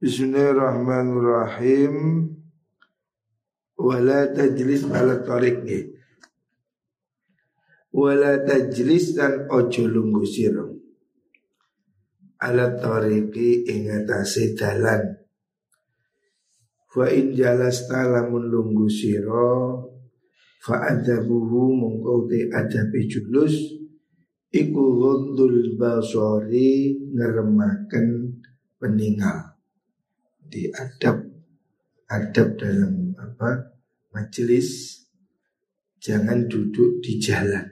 Bismillahirrahmanirrahim. Wala tajlis ala tarik Wala tajlis dan ojo lunggu siro. Ala tariki ingatasi dalan. Fa in jalasta lamun lunggu siro. Fa adabuhu mongkau te adabi julus. Iku ghundul basori ngeremakan peninggal di adab adab dalam apa? Majelis. Jangan duduk di jalan.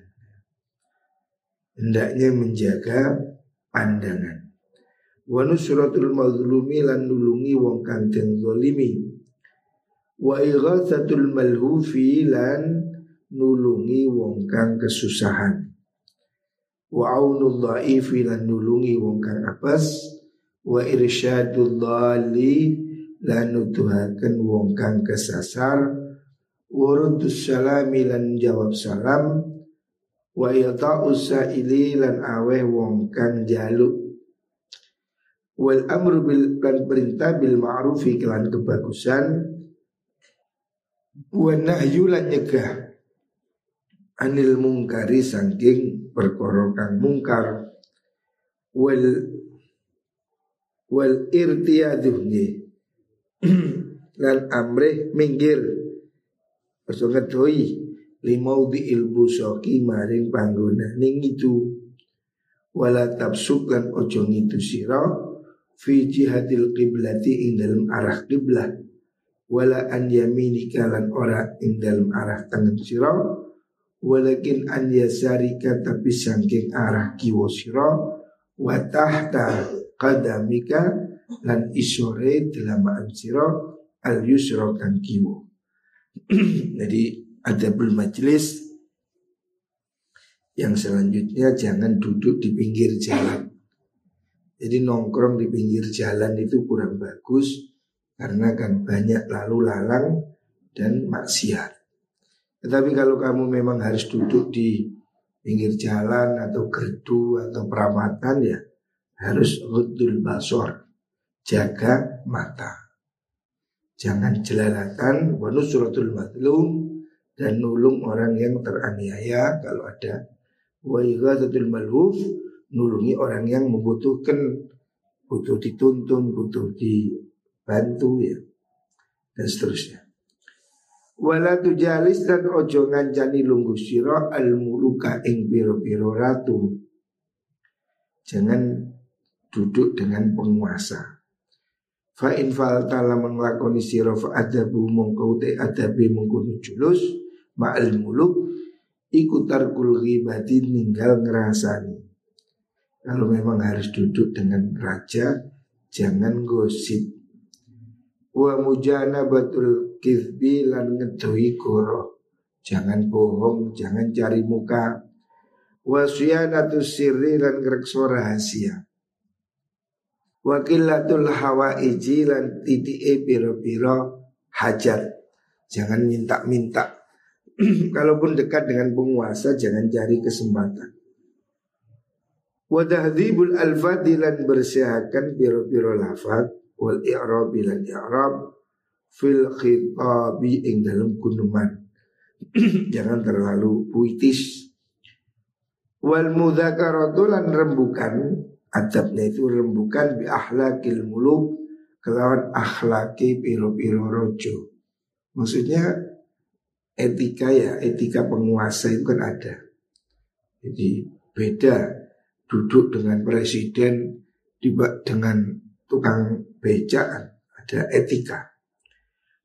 Hendaknya menjaga pandangan. Wa nusratul mazlumi lan nulungi wong kang den zalimi. Wa ighatsatul malhufi lan nulungi wong kang kesusahan. Wa aunul dhaifi lan nulungi wong kang apes wa irsyadul dhali lan wong kang kesasar. Wurudus salami lan jawab salam. Wa yata'u sa'ili lan aweh wong kang jaluk. Wal amru bil lan perintah bil ma'rufi kelan kebagusan. Wa nahyu lan nyegah. Anil mungkari sangking perkara kang mungkar. Wal wal irtiyadu lan amrih minggir. Ojo ngedoi limau di ilbu soki maring pangguna ning itu wala tabsuk lan ojo ngitu siro fi jihadil qiblati ing dalam arah qiblah. Wala an yaminika lan ora ing dalam arah tangan siro walakin an yasarika tapi sangking arah kiwo siro wa tahta qadamika lan isore delamaan siro al yusro kan kiwo. Jadi ada majlis yang selanjutnya jangan duduk di pinggir jalan. Jadi nongkrong di pinggir jalan itu kurang bagus karena kan banyak lalu lalang dan maksiat. Tetapi kalau kamu memang harus duduk di pinggir jalan atau gerdu atau perawatan ya harus hudul basor jaga mata. Jangan jelalatan wa nusratul dan nulung orang yang teraniaya kalau ada. Wa malhuf nulungi orang yang membutuhkan butuh dituntun butuh dibantu ya dan seterusnya wala tujalis dan ojo ngancani lunggu siro al muluka ing biro biro ratu jangan duduk dengan penguasa. Fa in falta lamun nglakoni sira fa adabu mongko te adabi mengkono julus ma'al muluk iku tarkul ghibati ninggal ngerasani. Kalau memang harus duduk dengan raja jangan gosip. Wa mujana batul kizbi lan ngedoi koro. Jangan bohong, jangan cari muka. Wa suyanatu sirri lan ngrekso rahasia Wakilatul hawa lan titike piro-piro hajat. Jangan minta-minta. Kalaupun dekat dengan penguasa jangan cari kesempatan. Wadahdibul al-fadilan bersihakan piro-piro lafad wal i'rab lan i'rab fil khitabi ing dalam kunuman. jangan terlalu puitis. Wal mudzakaratu lan rembukan adabnya itu rembukan bi akhlakil muluk kelawan akhlaki piro-piro rojo. Maksudnya etika ya, etika penguasa itu kan ada. Jadi beda duduk dengan presiden dengan tukang becak ada etika.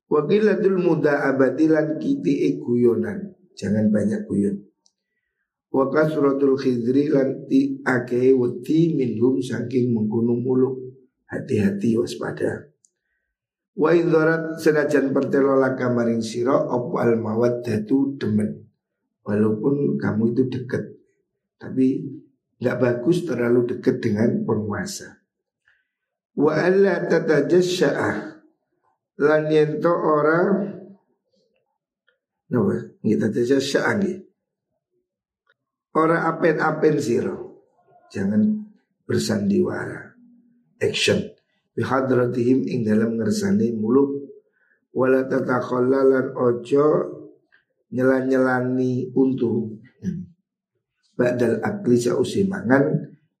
Wakilatul muda abadilan kiti guyonan. Jangan banyak guyon. Wa kasratul khidri lan ti ake wedi minhum saking menggunung muluk. Hati-hati waspada. Wa indharat senajan pertelo laka maring sira apa al mawaddatu demen. Walaupun kamu itu dekat. Tapi nggak bagus terlalu dekat dengan penguasa. Wa alla tatajasya'ah lan yento orang Napa? Kita tajasya'ah nggih. Orang apen-apen siro. Jangan bersandiwara. Action. bihadratihim ing dalam ngersane muluk wala tatakhallalan ojo nyelan-nyelani untu Ba'dal akli sausi mangan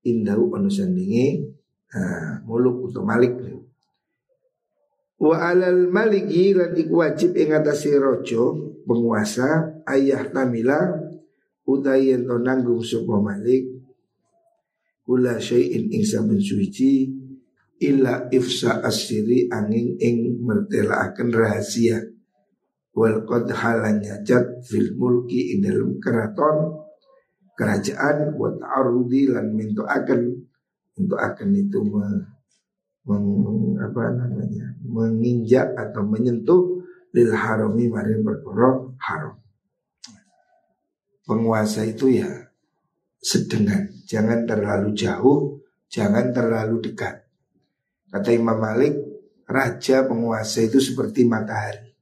indahu ono sandinge uh, muluk atau malik Wa alal maliki lan iku wajib ing atase raja penguasa ayah tamila utayen to nanggung sapa malik kula syai'in ing saben suci illa ifsa asiri angin ing mertelaaken rahasia. Wal qad halanya jat fil mulki ing dalam keraton kerajaan buat ta'arudi lan minta akan untuk akan itu meng, apa namanya menginjak atau menyentuh lil harami mari perkara haram. Penguasa itu ya sedengan, jangan terlalu jauh, jangan terlalu dekat. Kata Imam Malik, raja penguasa itu seperti matahari.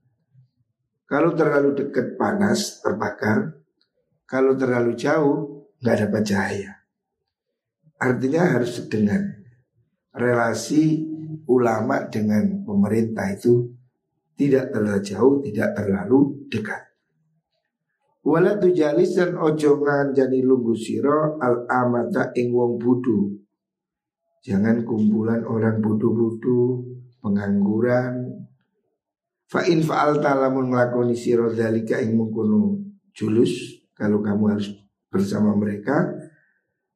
Kalau terlalu dekat panas terbakar, kalau terlalu jauh nggak dapat cahaya. Artinya harus dengan relasi ulama dengan pemerintah itu tidak terlalu jauh, tidak terlalu dekat. Wala tujalis dan ojo jani lunggu siro al amata ing wong budu. Jangan kumpulan orang budu-budu, pengangguran. Fa in fa'al talamun nglakoni siro dalika ing mengkono julus kalau kamu harus bersama mereka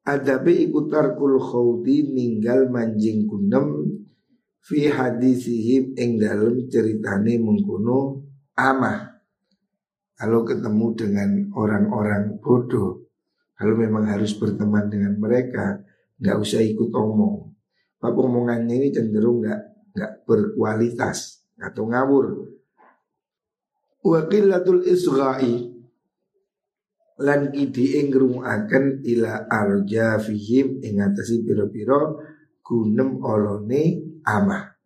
adabe ikutar kul khawdi ninggal manjing kunem fi hadisihim ing dalam ceritane mengkuno amah. Kalau ketemu dengan orang-orang bodoh kalau memang harus berteman dengan mereka nggak usah ikut omong. Apa omongannya ini cenderung nggak nggak berkualitas atau ngawur. Wakilatul isra'i lan kidi ing ngrungokaken ila arja fihim ing atasi pira-pira gunem olone amah.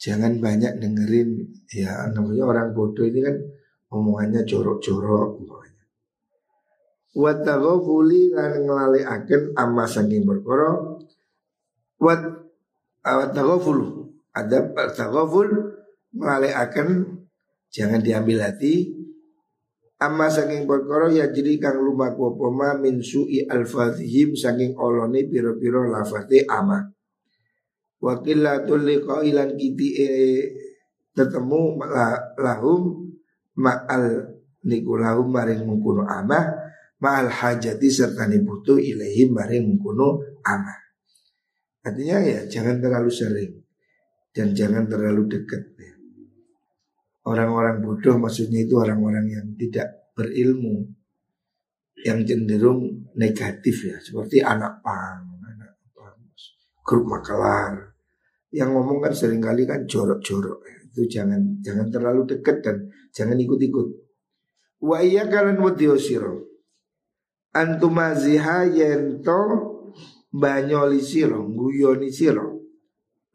Jangan banyak dengerin ya namanya orang bodoh ini kan omongannya jorok-jorok pokoknya. Wa taghafuli lan nglalekaken amah saking perkara wat taghafulu ada taghaful nglalekaken jangan diambil hati Amma saking perkara ya jadi kang lumaku poma min su'i alfazihim saking olone piro-piro lafate ama. Wakilatul liqailan kiti e ketemu lahum ma'al niku lahum maring mengkuno ama ma'al hajati serta butuh ilahim maring mengkuno ama. Artinya ya jangan terlalu sering dan jangan terlalu dekat. Ya. Orang-orang bodoh maksudnya itu orang-orang yang tidak berilmu yang cenderung negatif ya seperti anak pang, anak pang, grup makalar yang ngomong kan sering kali kan jorok-jorok ya. itu jangan jangan terlalu dekat dan jangan ikut-ikut. Wa iya kalian wadiosiro antumaziha yento banyoli siro guyoni siro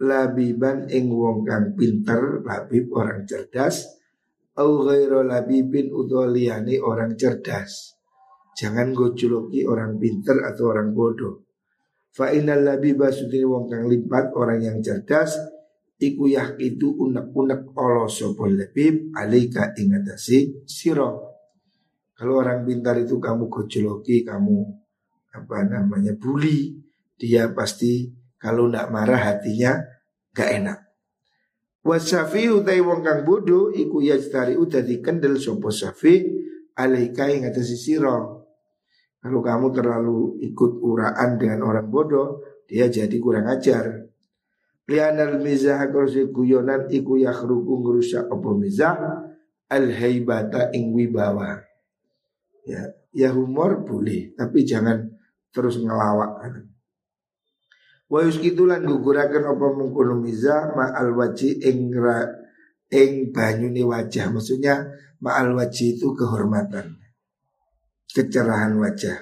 labiban ing wong kang pinter labib orang cerdas au ghairu labibin udoliyani orang cerdas. Jangan gojoloki orang pinter atau orang bodoh. Fa innal labiba sudini wong kang lipat orang yang cerdas iku yah itu unek-unek Allah sapa labib alika ingatasi siro. Kalau orang pintar itu kamu gojoloki, kamu apa namanya bully, dia pasti kalau tidak marah hatinya gak enak. Wasafi utai wong kang bodoh iku yajtari dadi kendel sapa safi alaika ing atas sira. Kalau kamu terlalu ikut uraan dengan orang bodoh, dia jadi kurang ajar. Lianal mizah kursi guyonan iku yakhruku ngerusak apa mizah al haibata ing wibawa. Ya, ya humor boleh, tapi jangan terus ngelawak. Wa yuskitulan guguraken apa mengkono miza ma'al waji ing ra ing banyune wajah. Maksudnya ma'al waji itu kehormatan. Kecerahan wajah.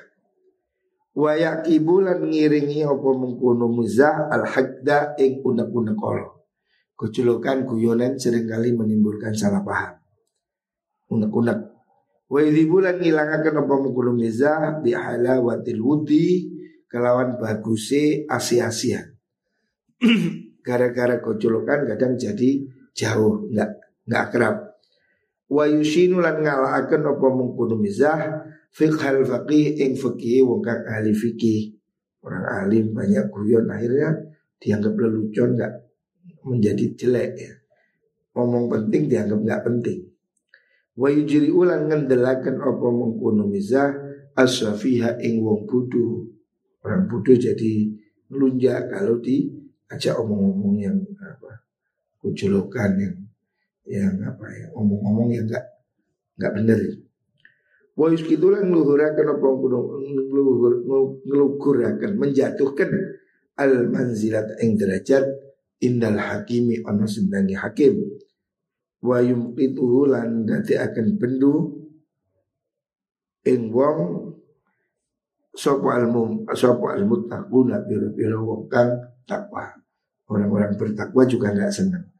Wa yakibulan ngiringi apa mengkono miza al hadda ing unek-unek kolo. Keculukan guyonan sering kali menimbulkan salah paham. Unek-unek. Wa idhibulan ngilangakan apa mengkono miza bi halawatil wudi kelawan baguse asia-asia. gara-gara gojolokan kadang jadi jauh, nggak nggak akrab. Wa yushinu lan ngalaaken apa mungkunu mizah fiqhal faqih ing fikih wong kang ahli fikih. Orang alim banyak guyon akhirnya dianggap lelucon nggak menjadi jelek ya. Ngomong penting dianggap nggak penting. Wa yujri ulan ngendelaken apa mengkono mizah aswafiha ing wong budu. Orang budu jadi melunjak kalau diajak omong-omong yang apa kuculokan yang yang apa ya omong-omong yang enggak enggak benar. Wa yuskitulan ngluhuraken apa ngluguraken menjatuhkan al manzilat ing derajat indal hakimi ono sendangi hakim wa yumqituhu lan akan bendu ing wong sapa almum sapa almuttaquna biro-biro wong kang takwa. Orang-orang bertakwa juga nggak senang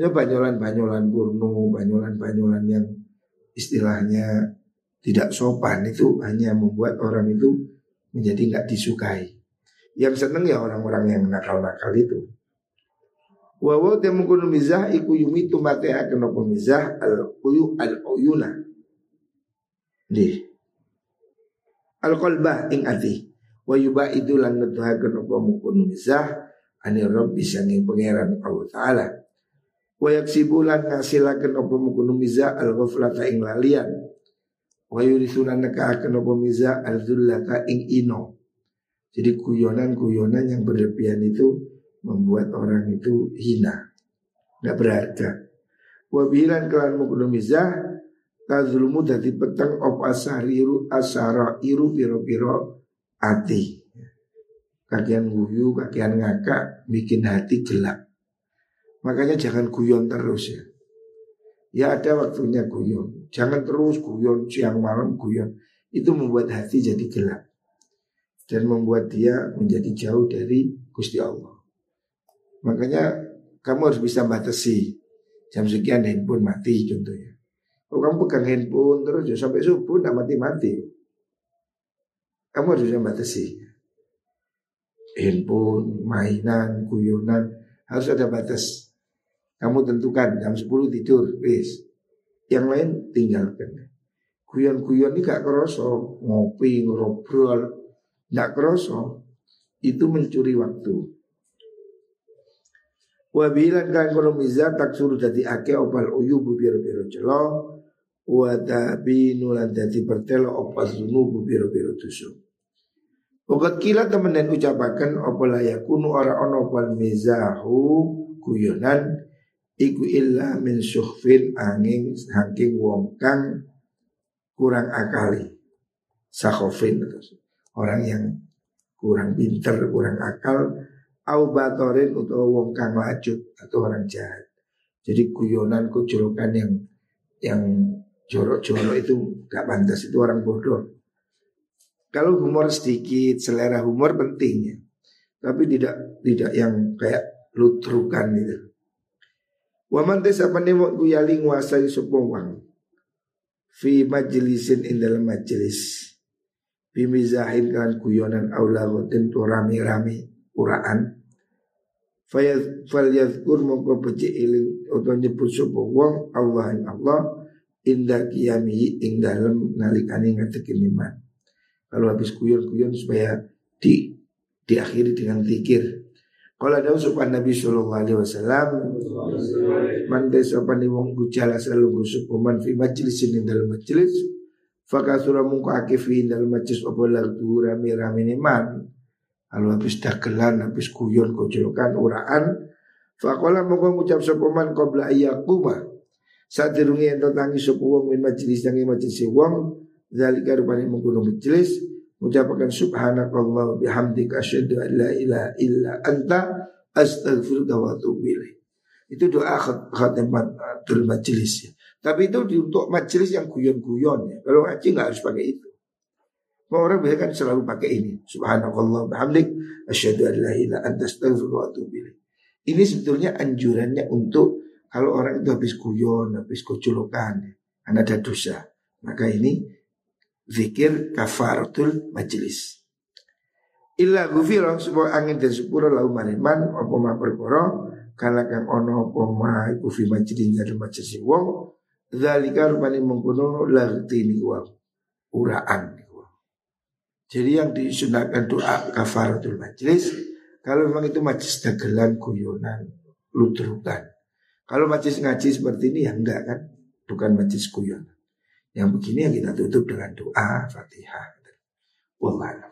ya banyolan-banyolan purno banyolan-banyolan yang istilahnya tidak sopan itu hanya membuat orang itu menjadi nggak disukai. Yang seneng ya orang-orang yang nakal-nakal itu. Wa wa temukun mizah iku yumitu mate akan mizah al uyu al uyuna. Di al qalbah ing ati. Wa yuba itu lan nutuhaken apa mukun mizah ani rabbi sanging pangeran Allah taala. Wa yaksibulan ngasilaken apa mizah al ghaflata ing lalian. Wa yurisulan nekaaken apa al dzullata ing ino. Jadi guyonan-guyonan yang berlebihan itu membuat orang itu hina, nggak berharga. Wabilan kelan mukul mizah tazlumu dadi peteng op asariru asara iru piro piro ati. Kakian guyu, kakian ngakak, bikin hati gelap. Makanya jangan guyon terus ya. Ya ada waktunya guyon. Jangan terus guyon siang malam guyon. Itu membuat hati jadi gelap. Dan membuat dia menjadi jauh dari Gusti Allah. Makanya kamu harus bisa batasi jam sekian handphone mati contohnya. Kalau kamu pegang handphone terus ya sampai subuh tidak mati-mati. Kamu harus bisa batasi. Handphone, mainan, guyonan harus ada batas. Kamu tentukan jam 10 tidur, wis. Yang lain tinggalkan. Guyon-guyon ini gak keroso, ngopi, ngobrol, gak keroso. Itu mencuri waktu. Wabilan kan kono miza tak suruh dadi ake opal uyubu biro-biro celo Wa tabinu lan dadi pertelo opal zunubu biro-biro tusuk Wakat kila temen dan ucapakan opal yakunu ora ono opal mizahu kuyonan Iku illa min suhfin angin saking wong kang kurang akali. Sakhofin Orang yang kurang pinter, kurang akal au batorin atau wong kang lacut atau orang jahat. Jadi guyonan kujolokan yang yang jorok-jorok itu gak pantas itu orang bodoh. Kalau humor sedikit, selera humor pentingnya, tapi tidak tidak yang kayak lutrukan gitu. Waman tes apa nih mau kuyali nguasai wang fi majelisin in dalam majelis bimizahin kan guyonan aula tentu rami-rami uraan fal yadhkur mongko becik iling utawa nyebut wong Allah ing Allah inda qiyamihi ing dalem nalikane ngadeg iman. Kalau habis kuyon-kuyon supaya di diakhiri dengan zikir. Kalau ada usupan Nabi Shallallahu Alaihi Wasallam, mandes apa nih wong gujala selalu gusuk man fi majlis ini dalam majlis, fakasura mungko akifi dalam majlis apa lagu rami rami man Lalu habis dagelan, habis guyon, kojolokan, uraan. Fakola moga ngucap sopoman qabla ayyakuma. Saat dirungi ento tangi sopo wong min majlis tangi majlis wong. Zalika rupanya menggunung majlis. Mengucapkan subhanakallah bihamdika asyhadu an la ilaha illa anta astaghfiruka wa atubu Itu doa khatimatul majlis ya. Tapi itu untuk majlis yang guyon-guyon ya. Kalau ngaji nggak harus pakai itu. Orang biasa kan selalu pakai ini. Subhanallah bihamdik asyhadu an la ilaha anta astaghfiruka wa atubu Ini sebetulnya anjurannya untuk kalau orang itu habis guyon, habis kocolokan, karena ada dosa. Maka ini zikir kafaratul majlis. Illa gufiro sebuah angin dan sepura lau mariman apa ma perkara Kala kang ono apa ma iku fi majlis dalam majlis wong Zalika rupani mengkono lartini wong uraan Jadi yang disunahkan doa kafaratul majlis Kalau memang itu majlis dagelan, guyonan, ludrukan Kalau majlis ngaji seperti ini ya enggak kan? Bukan majlis guyonan Yang begini yang kita tutup dengan doa Fatihah. Wallah